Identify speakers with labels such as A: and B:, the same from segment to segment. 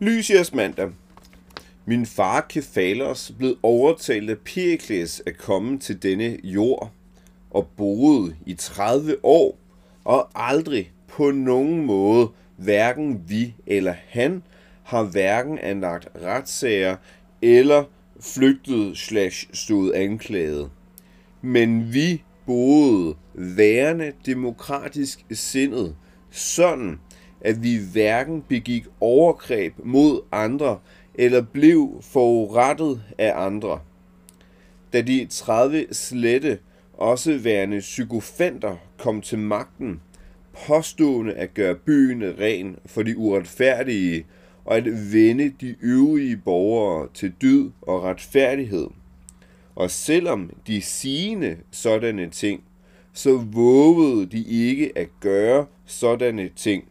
A: Lysias mandag. Min far Kefalos blev overtalt af Perikles at komme til denne jord og boede i 30 år og aldrig på nogen måde, hverken vi eller han, har hverken anlagt retssager eller flygtet slash stod anklaget. Men vi boede værende demokratisk sindet, sådan at vi hverken begik overgreb mod andre eller blev forurettet af andre. Da de 30 slette, også værende psykofanter, kom til magten, påstående at gøre byen ren for de uretfærdige, og at vende de øvrige borgere til dyd og retfærdighed. Og selvom de sigende sådanne ting, så vågede de ikke at gøre sådanne ting,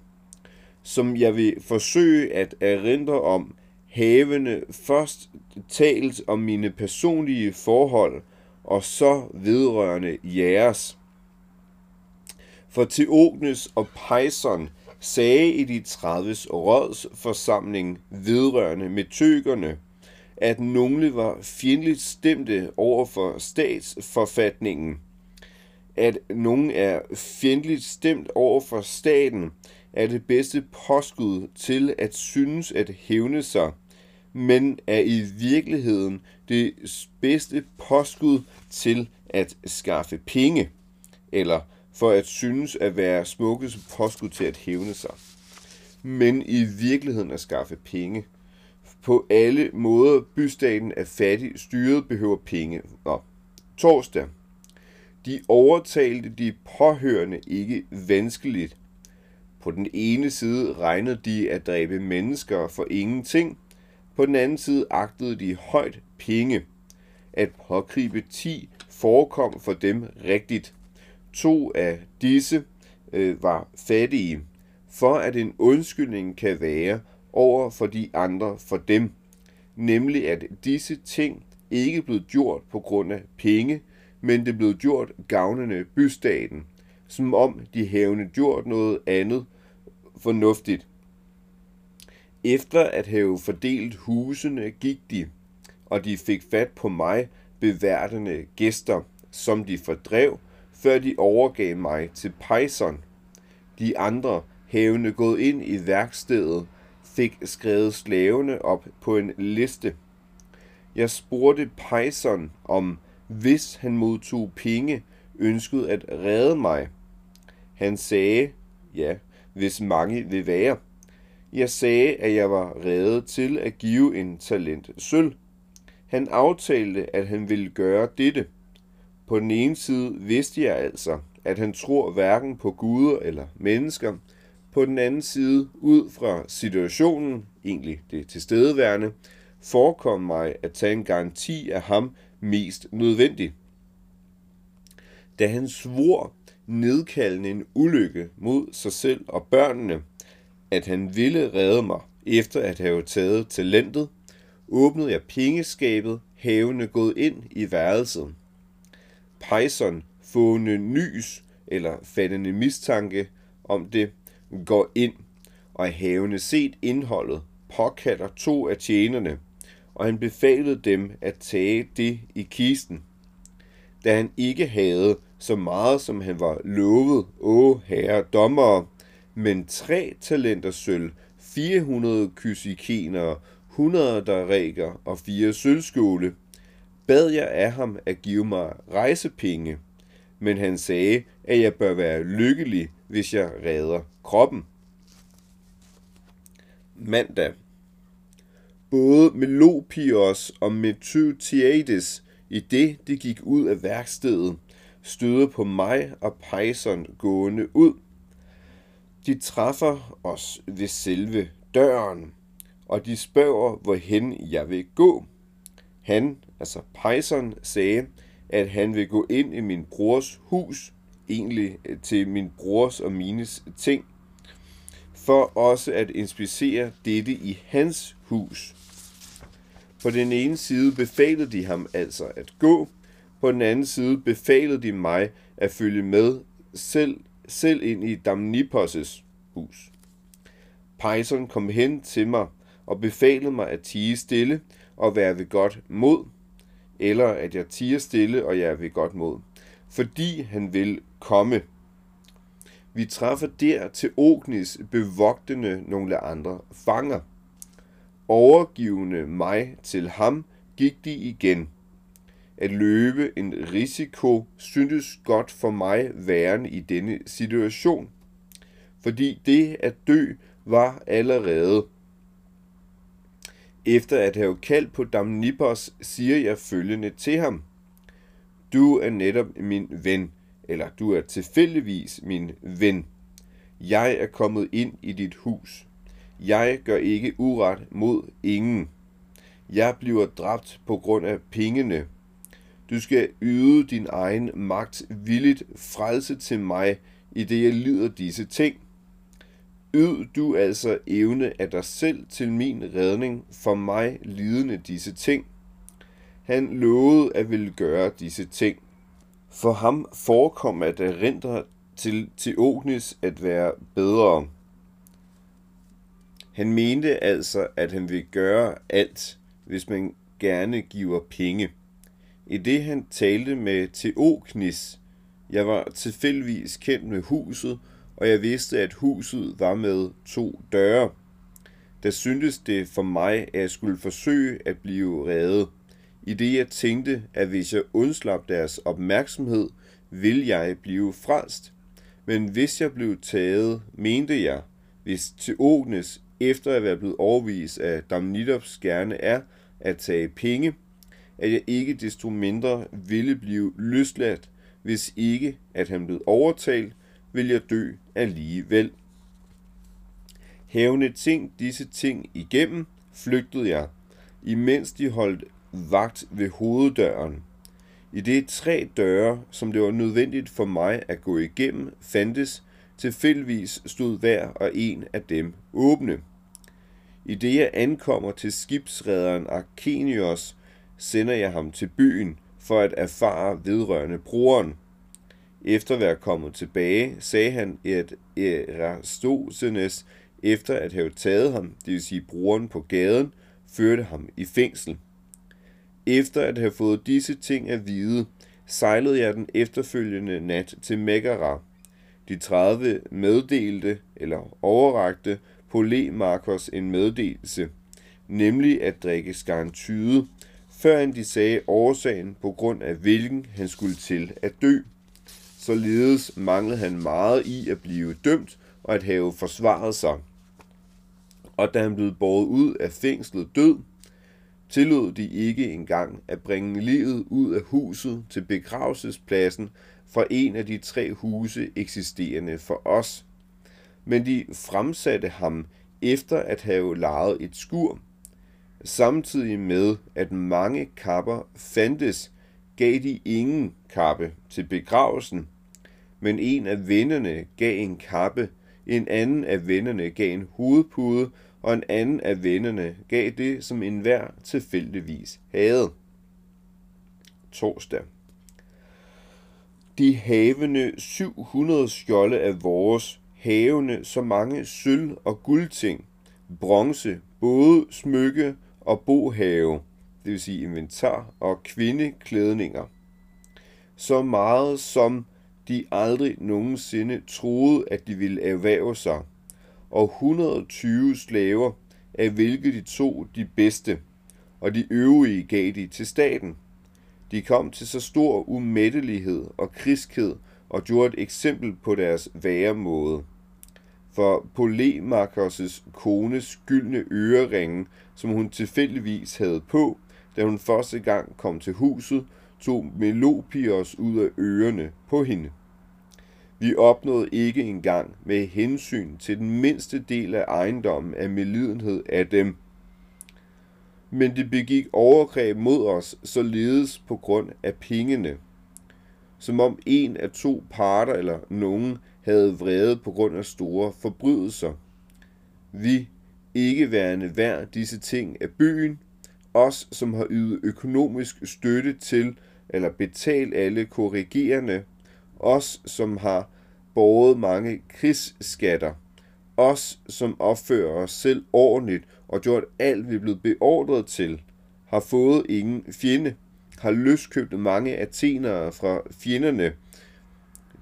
A: som jeg vil forsøge at erindre om, havende først talt om mine personlige forhold, og så vedrørende jeres. For Teognes og Pejson sagde i de 30 rådsforsamling vedrørende metøkerne, at nogle var fjendtligt stemte over for statsforfatningen, at nogen er fjendtligt stemt over for staten, er det bedste påskud til at synes at hævne sig, men er i virkeligheden det bedste påskud til at skaffe penge, eller for at synes at være smukkeste påskud til at hævne sig, men i virkeligheden at skaffe penge. På alle måder bystaten er fattig, styret behøver penge. Nå. Torsdag. De overtalte de påhørende ikke vanskeligt. På den ene side regnede de at dræbe mennesker for ingenting, på den anden side agtede de højt penge. At pågribe ti forekom for dem rigtigt. To af disse øh, var fattige, for at en undskyldning kan være over for de andre for dem, nemlig at disse ting ikke blev gjort på grund af penge, men det blev gjort gavnende bystaten, som om de hævne gjort noget andet fornuftigt. Efter at have fordelt husene gik de, og de fik fat på mig, beværtende gæster, som de fordrev, før de overgav mig til Pejson. De andre, havende gået ind i værkstedet, fik skrevet slavene op på en liste. Jeg spurgte Pejson om, hvis han modtog penge, ønskede at redde mig. Han sagde, ja, hvis mange vil være. Jeg sagde, at jeg var reddet til at give en talent sølv. Han aftalte, at han ville gøre dette. På den ene side vidste jeg altså, at han tror hverken på guder eller mennesker. På den anden side, ud fra situationen, egentlig det tilstedeværende, forekom mig at tage en garanti af ham mest nødvendig. Da han svor nedkaldende en ulykke mod sig selv og børnene, at han ville redde mig efter at have taget talentet, åbnede jeg pengeskabet, havende gået ind i værelset. Pejson, fående nys eller fattende mistanke om det, går ind, og havende set indholdet, påkalder to af tjenerne, og han befalede dem at tage det i kisten. Da han ikke havde så meget, som han var lovet, åh herre dommere, men tre talenter sølv, 400 kysikener, 100 darækker og fire sølvskåle, bad jeg af ham at give mig rejsepenge, men han sagde, at jeg bør være lykkelig, hvis jeg redder kroppen. Mandag. Både Melopios og Methytiades, i det de gik ud af værkstedet, støder på mig og Pejson gående ud. De træffer os ved selve døren, og de spørger, hvorhen jeg vil gå. Han, altså Pejson, sagde, at han vil gå ind i min brors hus, egentlig øh, til min brors og mines ting, for også at inspicere dette i hans hus. På den ene side befalede de ham altså at gå, på den anden side befalede de mig at følge med selv, selv ind i Damnipos' hus. Pejseren kom hen til mig og befalede mig at tige stille og være ved godt mod, eller at jeg tiger stille og jeg er ved godt mod, fordi han vil komme. Vi træffer der til Ognis bevogtende nogle andre fanger. Overgivende mig til ham, gik de igen. At løbe en risiko syntes godt for mig værende i denne situation, fordi det at dø var allerede. Efter at have kaldt på Damnipos, siger jeg følgende til ham. Du er netop min ven, eller du er tilfældigvis min ven. Jeg er kommet ind i dit hus. Jeg gør ikke uret mod ingen. Jeg bliver dræbt på grund af pengene. Du skal yde din egen magt villigt frelse til mig, i det jeg lider disse ting. Yd du altså evne af dig selv til min redning, for mig lidende disse ting. Han lovede at ville gøre disse ting. For ham forekom at erindre til Teognis at være bedre. Han mente altså, at han vil gøre alt, hvis man gerne giver penge. I det han talte med Teognis, jeg var tilfældigvis kendt med huset, og jeg vidste, at huset var med to døre. Der syntes det for mig, at jeg skulle forsøge at blive reddet. I det jeg tænkte, at hvis jeg undslap deres opmærksomhed, ville jeg blive frelst. Men hvis jeg blev taget, mente jeg, hvis Teognes efter at være blevet overvist af Damnitops gerne er at tage penge, at jeg ikke desto mindre ville blive løsladt, hvis ikke at han blev overtalt, vil jeg dø alligevel. Hævne ting disse ting igennem, flygtede jeg, imens de holdt vagt ved hoveddøren. I det tre døre, som det var nødvendigt for mig at gå igennem, fandtes tilfældigvis stod hver og en af dem åbne. I det jeg ankommer til skibsrederen Arkenios, sender jeg ham til byen for at erfare vedrørende broren. Efter at være kommet tilbage, sagde han, at Erastosenes, efter at have taget ham, det vil sige broren på gaden, førte ham i fængsel. Efter at have fået disse ting at vide, sejlede jeg den efterfølgende nat til Megara. De 30 meddelte, eller overrakte, Polemarkos en meddelelse, nemlig at drikke skarntyde, før de sagde årsagen på grund af hvilken han skulle til at dø. Således manglede han meget i at blive dømt og at have forsvaret sig. Og da han blev båret ud af fængslet død, tillod de ikke engang at bringe livet ud af huset til begravelsespladsen fra en af de tre huse eksisterende for os. Men de fremsatte ham efter at have lejet et skur. Samtidig med, at mange kapper fandtes, gav de ingen kappe til begravelsen, men en af vennerne gav en kappe, en anden af vennerne gav en hovedpude, og en anden af vennerne gav det, som enhver tilfældigvis havde. Torsdag. De havende 700 skjolde af vores, havende så mange sølv- og guldting, bronze, både smykke og bohave, det vil sige inventar og kvindeklædninger. Så meget som de aldrig nogensinde troede, at de ville erhverve sig, og 120 slaver, af hvilke de tog de bedste, og de øvrige gav de til staten. De kom til så stor umættelighed og kriskhed og gjorde et eksempel på deres væremåde. For Polemakers kones gyldne øreringe, som hun tilfældigvis havde på, da hun første gang kom til huset, tog Melopios ud af ørerne på hende. Vi opnåede ikke engang med hensyn til den mindste del af ejendommen af melidenhed af dem. Men de begik overgreb mod os, således på grund af pengene. Som om en af to parter eller nogen havde vredet på grund af store forbrydelser. Vi, ikke værende værd disse ting af byen, os som har ydet økonomisk støtte til eller betalt alle korrigerende. Os som har båret mange krigsskatter, os som opfører os selv ordentligt og gjort alt, vi er blevet beordret til, har fået ingen fjende, har løskøbt mange athenere fra fjenderne.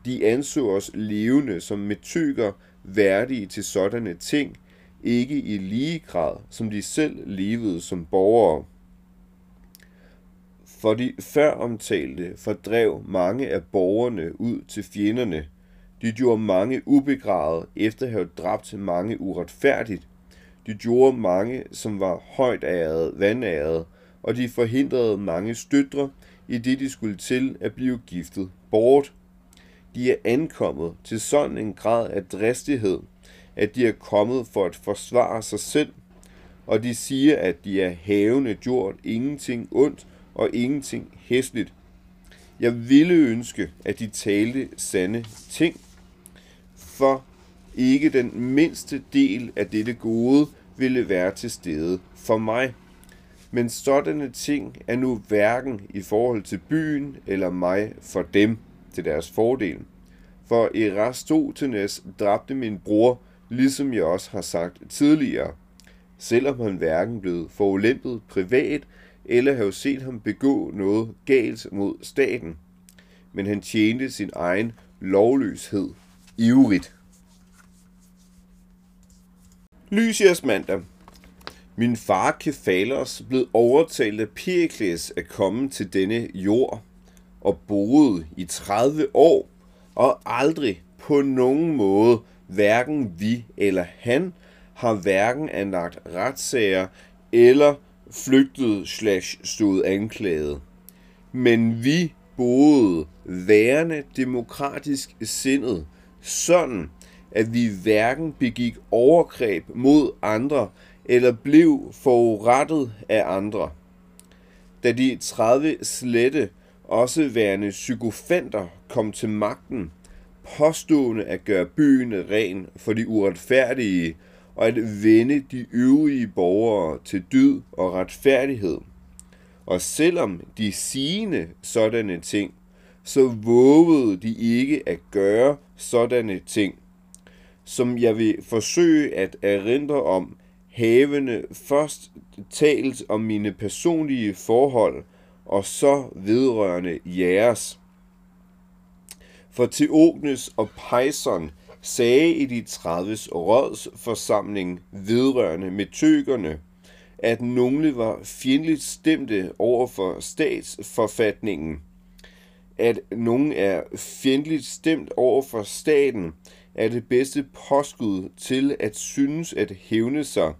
A: De anså os levende som metyker værdige til sådanne ting, ikke i lige grad, som de selv levede som borgere. For de før omtalte fordrev mange af borgerne ud til fjenderne. De gjorde mange ubegravet efter at have dræbt mange uretfærdigt. De gjorde mange, som var højt æret, vandæret, og de forhindrede mange støtre i det, de skulle til at blive giftet bort. De er ankommet til sådan en grad af dristighed, at de er kommet for at forsvare sig selv, og de siger, at de er havende gjort ingenting ondt og ingenting hæsligt. Jeg ville ønske, at de talte sande ting, for ikke den mindste del af dette gode ville være til stede for mig. Men sådanne ting er nu hverken i forhold til byen eller mig for dem til deres fordel. For Erastotenes dræbte min bror, ligesom jeg også har sagt tidligere, selvom han hverken blev forulæmpet privat eller have set ham begå noget galt mod staten. Men han tjente sin egen lovløshed ivrigt. Lysias mandag. Min far Kefalos blev overtalt af Perikles at komme til denne jord og boede i 30 år og aldrig på nogen måde, hverken vi eller han, har hverken anlagt retssager eller flygtet slash stod anklaget. Men vi boede værende demokratisk sindet, sådan at vi hverken begik overgreb mod andre eller blev forurettet af andre. Da de 30 slette, også værende psykofanter, kom til magten, påstående at gøre byen ren for de uretfærdige, og at vende de øvrige borgere til dyd og retfærdighed. Og selvom de sigende sådanne ting, så vågede de ikke at gøre sådanne ting, som jeg vil forsøge at erindre om, havende først talt om mine personlige forhold, og så vedrørende jeres. For Theognes og Pejson sagde i de 30 rådsforsamling vedrørende metøkerne, at nogle var fjendtligt stemte over for statsforfatningen, at nogle er fjendtligt stemt over for staten, er det bedste påskud til at synes at hævne sig,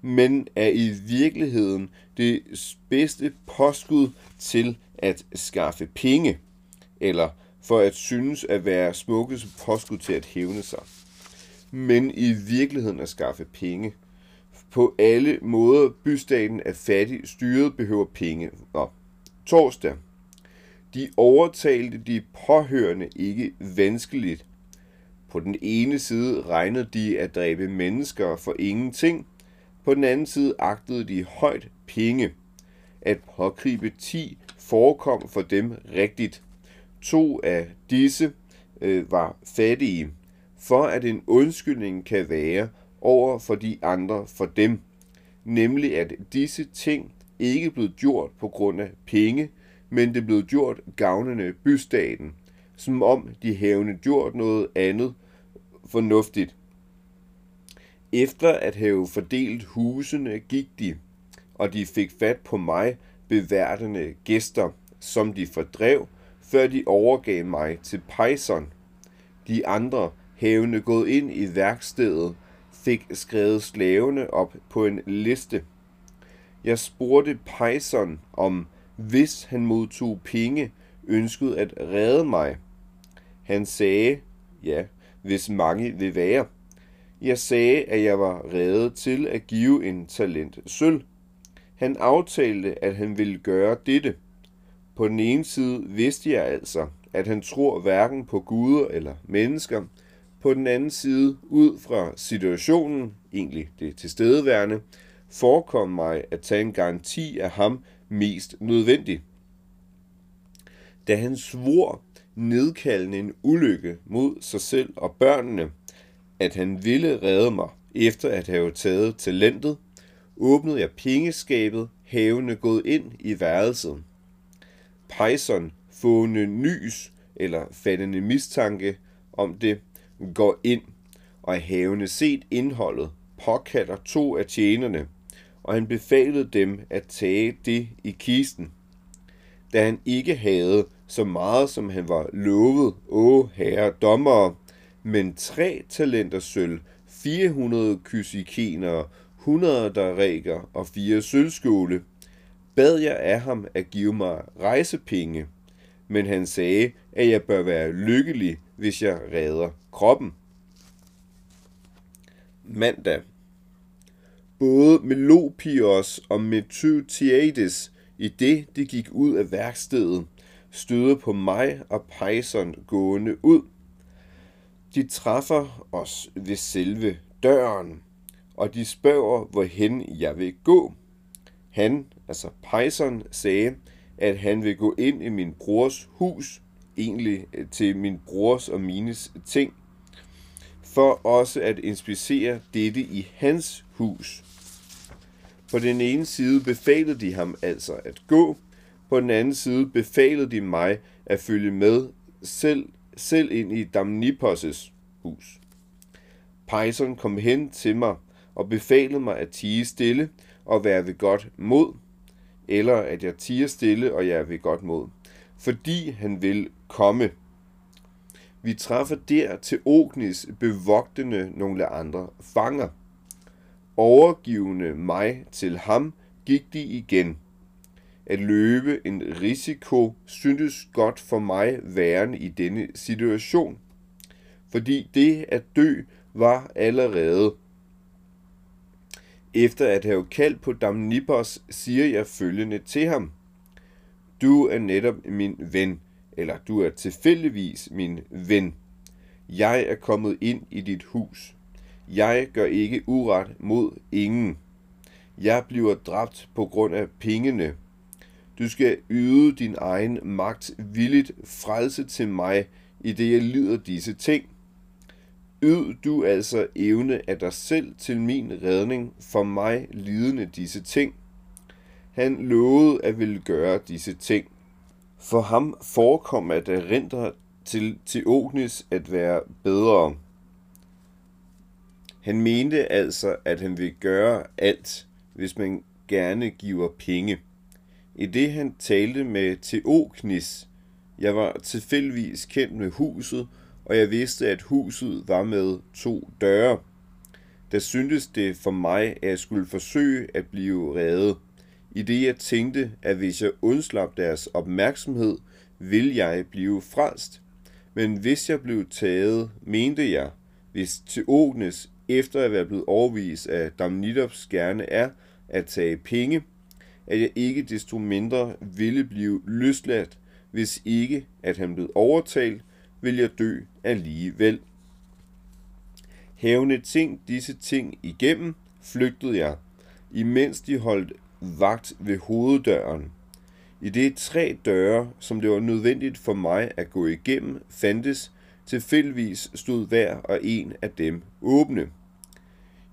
A: men er i virkeligheden det bedste påskud til at skaffe penge, eller for at synes at være smukkeste påskud til at hævne sig, men i virkeligheden at skaffe penge. På alle måder bystaten er fattig, styret behøver penge. Nå. Torsdag. De overtalte de påhørende ikke vanskeligt. På den ene side regnede de at dræbe mennesker for ingenting, på den anden side agtede de højt penge. At pågribe 10 forekom for dem rigtigt. To af disse øh, var fattige, for at en undskyldning kan være over for de andre for dem, nemlig at disse ting ikke blev gjort på grund af penge, men det blev gjort gavnende bystaten, som om de havende gjort noget andet fornuftigt. Efter at have fordelt husene gik de, og de fik fat på mig, beværtende gæster, som de fordrev, før de overgav mig til Pejson. De andre, havende gået ind i værkstedet, fik skrevet slavene op på en liste. Jeg spurgte Pejson om, hvis han modtog penge, ønskede at redde mig. Han sagde, ja, hvis mange vil være. Jeg sagde, at jeg var reddet til at give en talent sølv. Han aftalte, at han ville gøre dette. På den ene side vidste jeg altså, at han tror hverken på guder eller mennesker. På den anden side, ud fra situationen, egentlig det tilstedeværende, forekom mig at tage en garanti af ham mest nødvendig. Da han svor nedkaldende en ulykke mod sig selv og børnene, at han ville redde mig efter at have taget talentet, åbnede jeg pengeskabet, havende gået ind i værelset. Python fående nys eller fattende mistanke om det, går ind, og havende set indholdet, påkalder to af tjenerne, og han befalede dem at tage det i kisten. Da han ikke havde så meget, som han var lovet, åh herre dommere, men tre talenter sølv, 400 kysikenere, 100 rækker og fire sølvskåle, bad jeg af ham at give mig rejsepenge, men han sagde, at jeg bør være lykkelig, hvis jeg redder kroppen. Mandag. Både Melopios og Methytiades, i det de gik ud af værkstedet, støder på mig og Pejson gående ud. De træffer os ved selve døren, og de spørger, hvorhen jeg vil gå. Han, altså Pejson, sagde, at han vil gå ind i min brors hus, egentlig øh, til min brors og mines ting, for også at inspicere dette i hans hus. På den ene side befalede de ham altså at gå, på den anden side befalede de mig at følge med selv, selv ind i Damnipos' hus. Pejson kom hen til mig og befalede mig at tige stille og være ved godt mod, eller at jeg tiger stille og jeg er ved godt mod, fordi han vil komme. Vi træffer der til Ognis bevogtende nogle andre fanger. Overgivende mig til ham, gik de igen. At løbe en risiko syntes godt for mig værende i denne situation, fordi det at dø var allerede. Efter at have kaldt på Damnipos, siger jeg følgende til ham. Du er netop min ven, eller du er tilfældigvis min ven. Jeg er kommet ind i dit hus. Jeg gør ikke uret mod ingen. Jeg bliver dræbt på grund af pengene. Du skal yde din egen magt villigt frelse til mig, i det jeg lider disse ting. Yd du altså evne af dig selv til min redning, for mig lidende disse ting. Han lovede at ville gøre disse ting. For ham forekom at erindre til Theognis at være bedre. Han mente altså, at han vil gøre alt, hvis man gerne giver penge. I det han talte med Theognis, jeg var tilfældigvis kendt med huset, og jeg vidste, at huset var med to døre. Der syntes det for mig, at jeg skulle forsøge at blive reddet. I det jeg tænkte, at hvis jeg undslap deres opmærksomhed, ville jeg blive frelst. Men hvis jeg blev taget, mente jeg, hvis Teognes efter at være blevet overvist af Damnidops gerne er at tage penge, at jeg ikke desto mindre ville blive løsladt, hvis ikke at han blev overtalt, vil jeg dø alligevel. Hævne ting disse ting igennem, flygtede jeg, imens de holdt vagt ved hoveddøren. I det tre døre, som det var nødvendigt for mig at gå igennem, fandtes, tilfældigvis stod hver og en af dem åbne.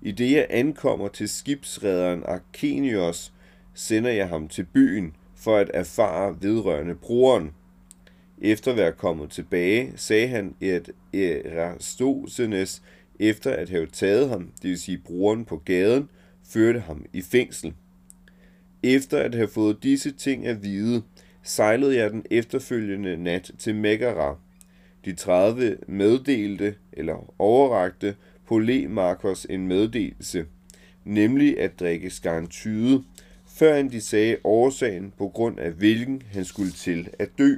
A: I det jeg ankommer til skibsrederen Arkenios, sender jeg ham til byen for at erfare vedrørende broren. Efter at være kommet tilbage, sagde han, at Erastosenes, efter at have taget ham, det vil sige brugeren på gaden, førte ham i fængsel. Efter at have fået disse ting at vide, sejlede jeg den efterfølgende nat til Megara. De 30 meddelte, eller overrakte, Polemarkos en meddelelse, nemlig at drikke skarntyde, før de sagde årsagen på grund af hvilken han skulle til at dø.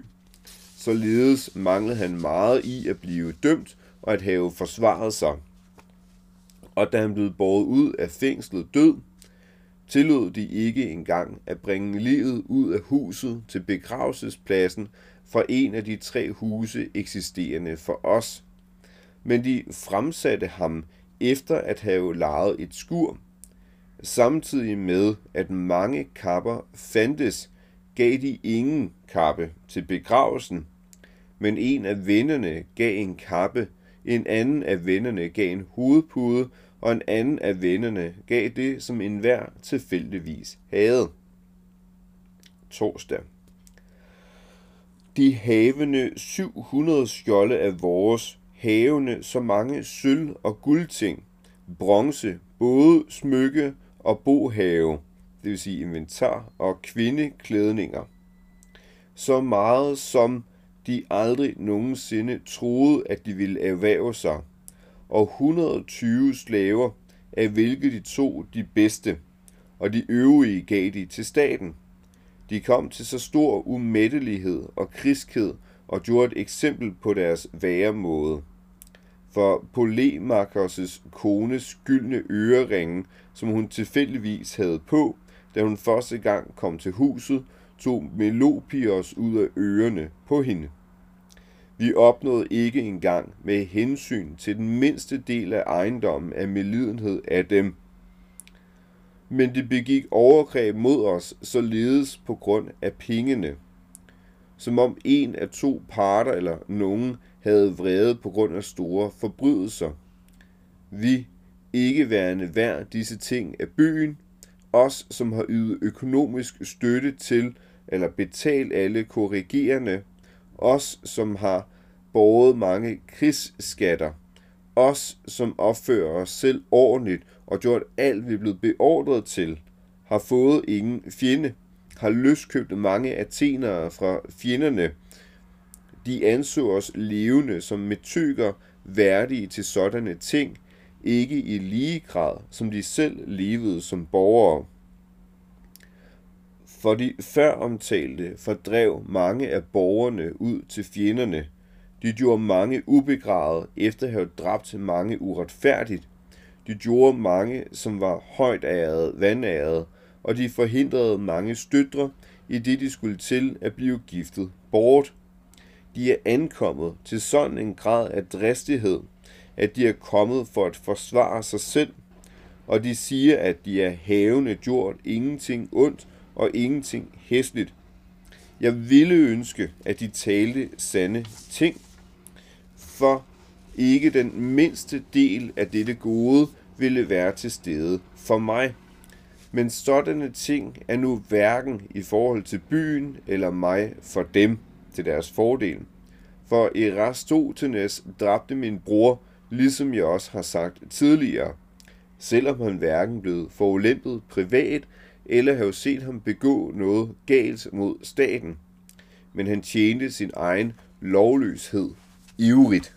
A: Således manglede han meget i at blive dømt og at have forsvaret sig. Og da han blev båret ud af fængslet død, tillod de ikke engang at bringe livet ud af huset til begravelsespladsen fra en af de tre huse eksisterende for os. Men de fremsatte ham efter at have lejet et skur. Samtidig med, at mange kapper fandtes, gav de ingen kappe til begravelsen, men en af vennerne gav en kappe, en anden af vennerne gav en hovedpude, og en anden af vennerne gav det, som enhver tilfældigvis havde. Torsdag. De havende 700 skjolde af vores, havende så mange sølv- og guldting, bronze, både smykke og bohave, det vil sige inventar og kvindeklædninger. Så meget som de aldrig nogensinde troede, at de ville erhverve sig, og 120 slaver, af hvilke de to de bedste, og de øvrige gav de til staten. De kom til så stor umættelighed og kriskhed og gjorde et eksempel på deres væremåde. For Polemakers kones gyldne øreringe, som hun tilfældigvis havde på, da hun første gang kom til huset, tog Melopios ud af ørerne på hende. Vi opnåede ikke engang med hensyn til den mindste del af ejendommen af melidenhed af dem. Men de begik overgreb mod os således på grund af pengene. Som om en af to parter eller nogen havde vrede på grund af store forbrydelser. Vi, ikke værende værd disse ting af byen, os som har ydet økonomisk støtte til eller betalt alle korrigerende, os som har båret mange krigsskatter, os som opfører os selv ordentligt og gjort alt, vi er blevet beordret til, har fået ingen fjende, har løskøbt mange athenere fra fjenderne. De anså os levende som metyker værdige til sådanne ting, ikke i lige grad, som de selv levede som borgere. For de før omtalte fordrev mange af borgerne ud til fjenderne. De gjorde mange ubegravet efter at have dræbt mange uretfærdigt. De gjorde mange, som var højt æret, vandæret, og de forhindrede mange støtre, i det de skulle til at blive giftet bort. De er ankommet til sådan en grad af dristighed, at de er kommet for at forsvare sig selv, og de siger, at de er havende gjort ingenting ondt og ingenting hæsligt. Jeg ville ønske, at de talte sande ting, for ikke den mindste del af dette gode ville være til stede for mig. Men sådanne ting er nu hverken i forhold til byen eller mig for dem til deres fordel. For Erastotenes dræbte min bror, ligesom jeg også har sagt tidligere, selvom han hverken blev forulæmpet privat eller have set ham begå noget galt mod staten. Men han tjente sin egen lovløshed ivrigt.